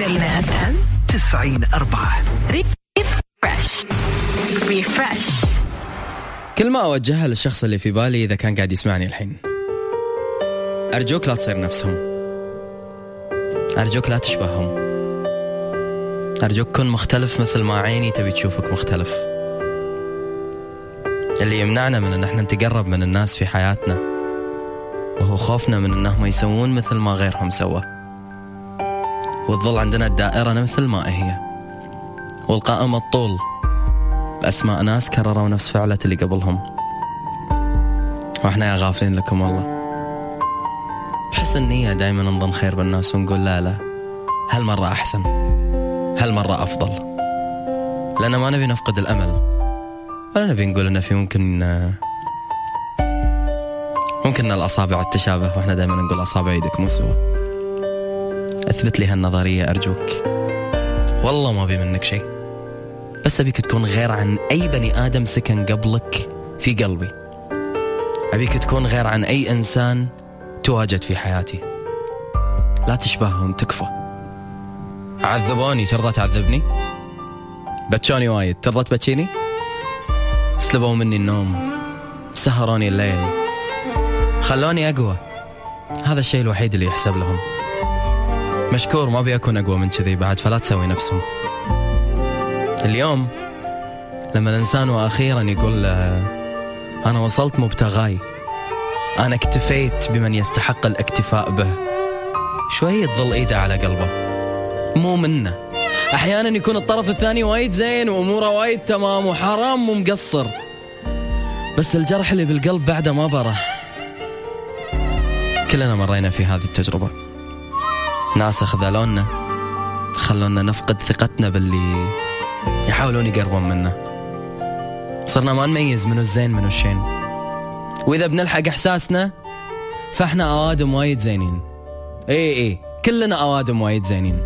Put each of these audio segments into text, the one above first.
مدينة FM تسعين أربعة. refresh refresh كلمة أوجهها للشخص اللي في بالي إذا كان قاعد يسمعني الحين. أرجوك لا تصير نفسهم. أرجوك لا تشبههم. أرجوك كن مختلف مثل ما عيني تبي تشوفك مختلف. اللي يمنعنا من أن إحنا نتقرب من الناس في حياتنا. وهو خوفنا من أنهم يسوون مثل ما غيرهم سوى. وتظل عندنا الدائرة مثل ما هي. والقائمة الطول. بأسماء ناس كرروا نفس فعلة اللي قبلهم. وإحنا يا غافلين لكم والله. بحس النية دايما نظن خير بالناس ونقول لا لا. هالمرة أحسن. هالمرة أفضل. لأن ما نبي نفقد الأمل. ولا نبي نقول إنه في ممكن ممكن إن الأصابع تتشابه. وإحنا دايما نقول أصابع يدك مو سوا. أثبت لي هالنظرية أرجوك. والله ما أبي منك شيء. بس أبيك تكون غير عن أي بني آدم سكن قبلك في قلبي. أبيك تكون غير عن أي إنسان تواجد في حياتي. لا تشبههم تكفى. عذبوني ترضى تعذبني؟ بتشوني وايد ترضى تبتشيني؟ سلبوا مني النوم سهروني الليل. خلوني أقوى. هذا الشيء الوحيد اللي يحسب لهم. مشكور ما أبي أكون أقوى من كذي بعد فلا تسوي نفسهم اليوم لما الإنسان وأخيرا يقول آه، أنا وصلت مبتغاي أنا اكتفيت بمن يستحق الاكتفاء به. شوي تظل إيده على قلبه. مو منه. أحيانا يكون الطرف الثاني وايد زين وأموره وايد تمام وحرام مو مقصر بس الجرح اللي بالقلب بعده ما بره. كلنا مرينا في هذه التجربة. ناس خذلونا خلونا نفقد ثقتنا باللي يحاولون يقربون منا صرنا ما نميز منو الزين منو الشين. وإذا بنلحق إحساسنا فإحنا أوادم وايد زينين. اي اي كلنا أوادم وايد زينين.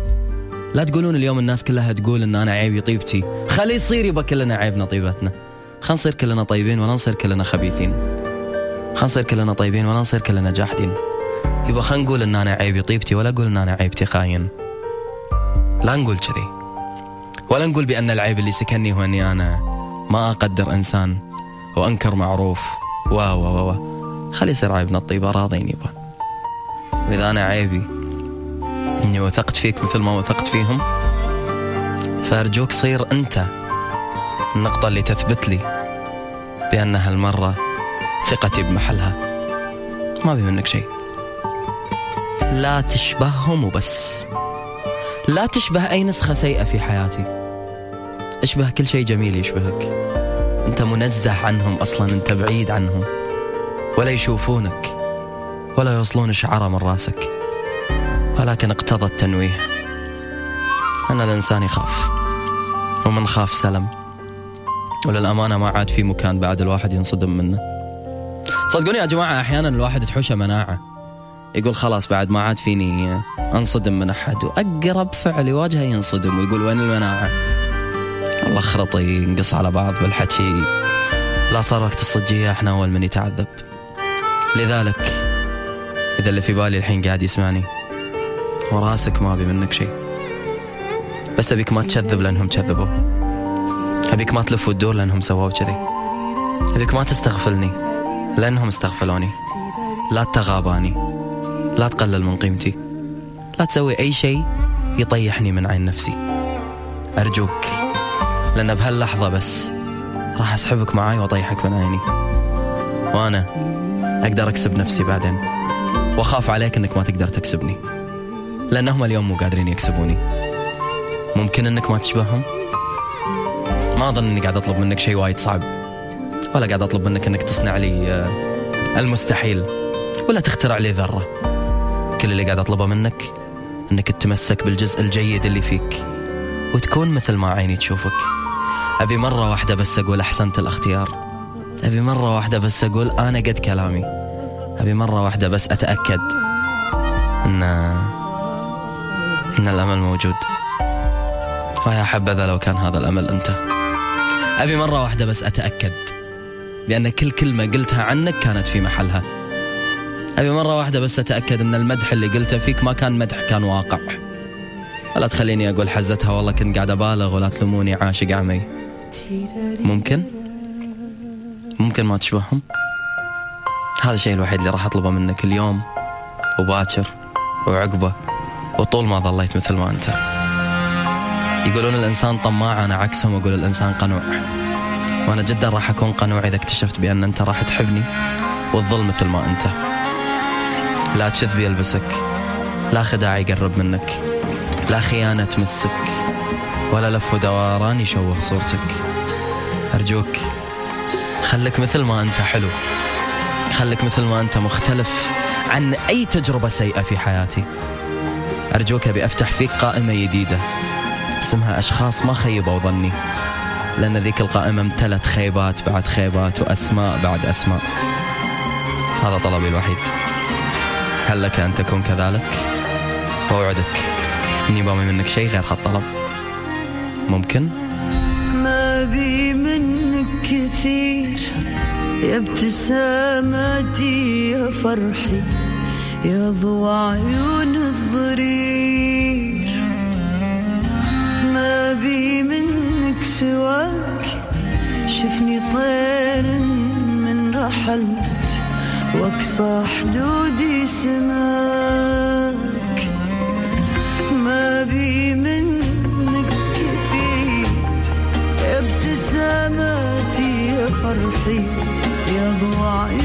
لا تقولون اليوم الناس كلها تقول إن أنا عيبي طيبتي خلي يصير يبقى كلنا عيبنا طيبتنا خلينا نصير كلنا طيبين ولا نصير كلنا خبيثين. خلينا نصير كلنا طيبين ولا نصير كلنا جاحدين. يبقى خلينا نقول إن أنا عيبي طيبتي ولا أقول إن أنا عيبتي خاين لا نقول كذي. ولا نقول بأن العيب اللي سكني هو إني أنا ما أقدر إنسان وأنكر معروف. و و و خلي يصير عيبنا الطيبة راضين يبا. وإذا أنا عيبي إني وثقت فيك مثل ما وثقت فيهم فأرجوك صير أنت النقطة اللي تثبت لي بأن هالمرة ثقتي بمحلها. ما ابي منك شيء. لا تشبههم وبس. لا تشبه أي نسخة سيئة في حياتي. اشبه كل شيء جميل يشبهك. أنت منزه عنهم أصلا أنت بعيد عنهم. ولا يشوفونك ولا يوصلون شعرة من راسك. ولكن اقتضى التنويه. أن الإنسان يخاف ومن خاف سلم. وللأمانة ما عاد في مكان بعد الواحد ينصدم منه. صدقوني يا جماعة أحيانا الواحد تحوشه مناعة. يقول خلاص بعد ما عاد فيني انصدم من أحد وأقرب فعل يواجهه ينصدم ويقول وين المناعة؟ الله خرطي نقص على بعض بالحكي. لا صار وقت الصجيه أحنا أول من يتعذب. لذلك إذا اللي في بالي الحين قاعد يسمعني وراسك ما أبي منك شيء. بس أبيك ما تكذب لأنهم كذبوا أبيك ما تلف وتدور لأنهم سووا كذي. أبيك ما تستغفلني لأنهم استغفلوني. لا تغاباني. لا تقلل من قيمتي. لا تسوي أي شيء يطيحني من عين نفسي. أرجوك لأن بهاللحظة بس راح أسحبك معاي وأطيحك من عيني. وأنا أقدر أكسب نفسي بعدين. وأخاف عليك أنك ما تقدر تكسبني. لأنهم اليوم مو قادرين يكسبوني. ممكن أنك ما تشبههم؟ ما أظن أني قاعد أطلب منك شيء وايد صعب. ولا قاعد أطلب منك أنك تصنع لي آه، المستحيل. ولا تخترع لي ذرة. كل اللي قاعد أطلبه منك أنك تتمسك بالجزء الجيد اللي فيك وتكون مثل ما عيني تشوفك. أبي مرة واحدة بس أقول أحسنت الأختيار. أبي مرة واحدة بس أقول أنا قد كلامي. أبي مرة واحدة بس أتأكد أن أن الأمل موجود. ويا حبذا لو كان هذا الأمل أنت. أبي مرة واحدة بس أتأكد بأن كل كلمة قلتها عنك كانت في محلها. أبي مرة واحدة بس أتأكد أن المدح اللي قلته فيك ما كان مدح كان واقع. ولا تخليني أقول حزتها والله كنت قاعد أبالغ ولا تلوموني عاشق عمي. ممكن؟ ممكن ما تشبههم؟ هذا الشيء الوحيد اللي راح أطلبه منك اليوم وباكر وعقبة وطول ما ظليت مثل ما أنت. يقولون الإنسان طماع أنا عكسهم أقول الإنسان قنوع. وأنا جدا راح أكون قنوع إذا اكتشفت بأن أنت راح تحبني وتظل مثل ما أنت. لا كذب يلبسك لا خداع يقرب منك. لا خيانة تمسك. ولا لف ودوران يشوه صورتك. أرجوك خلك مثل ما أنت حلو. خلك مثل ما أنت مختلف عن أي تجربة سيئة في حياتي. أرجوك أبي أفتح فيك قائمة جديدة اسمها أشخاص ما خيبوا ظني. لأن ذيك القائمة امتلت خيبات بعد خيبات وأسماء بعد أسماء. هذا طلبي الوحيد. هل لك أن تكون كذلك؟ وأوعدك إني بامي منك شيء غير هالطلب ممكن؟ ما بي منك كثير يا ابتسامتي يا فرحي يا ضوء عيون الضرير ما بي منك سواك شفني طير من رحلت واقصى حدودي سماك ما بي منك كثير. ابتساماتي يا فرحي يا ضوء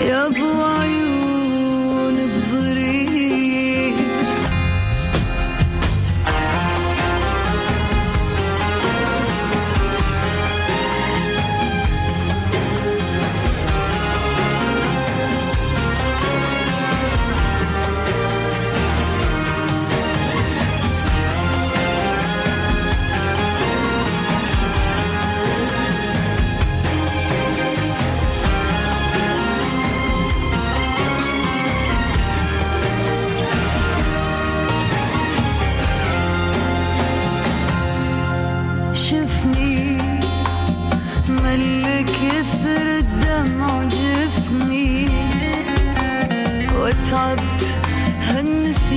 يا ضوء عيون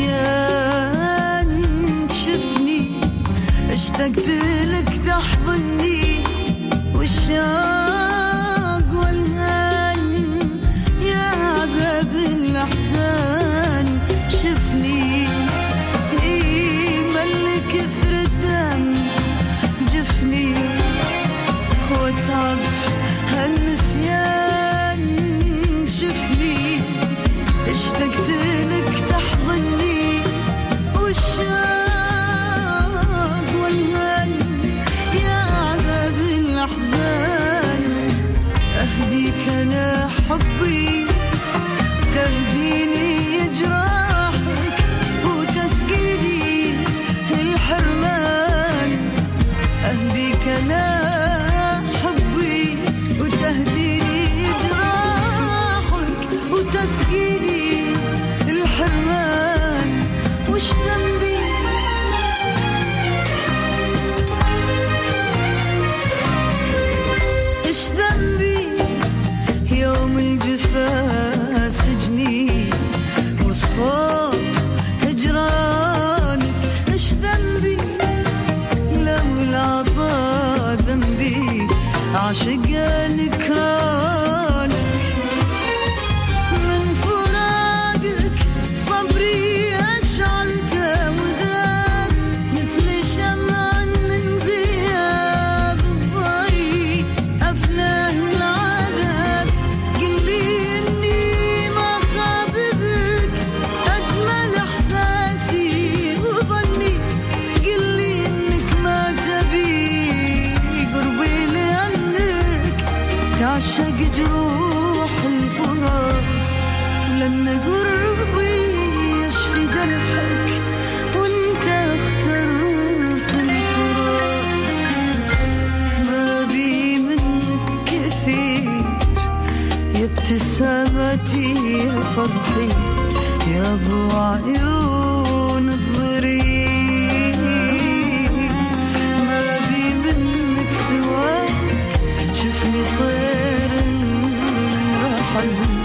هالنسيان شفني اشتقت لك تحضني. والشوق والهان يا باب الأحزان. عاشق نكرانك حبيبتي فرحي يا ضوء عيون الضريح حلو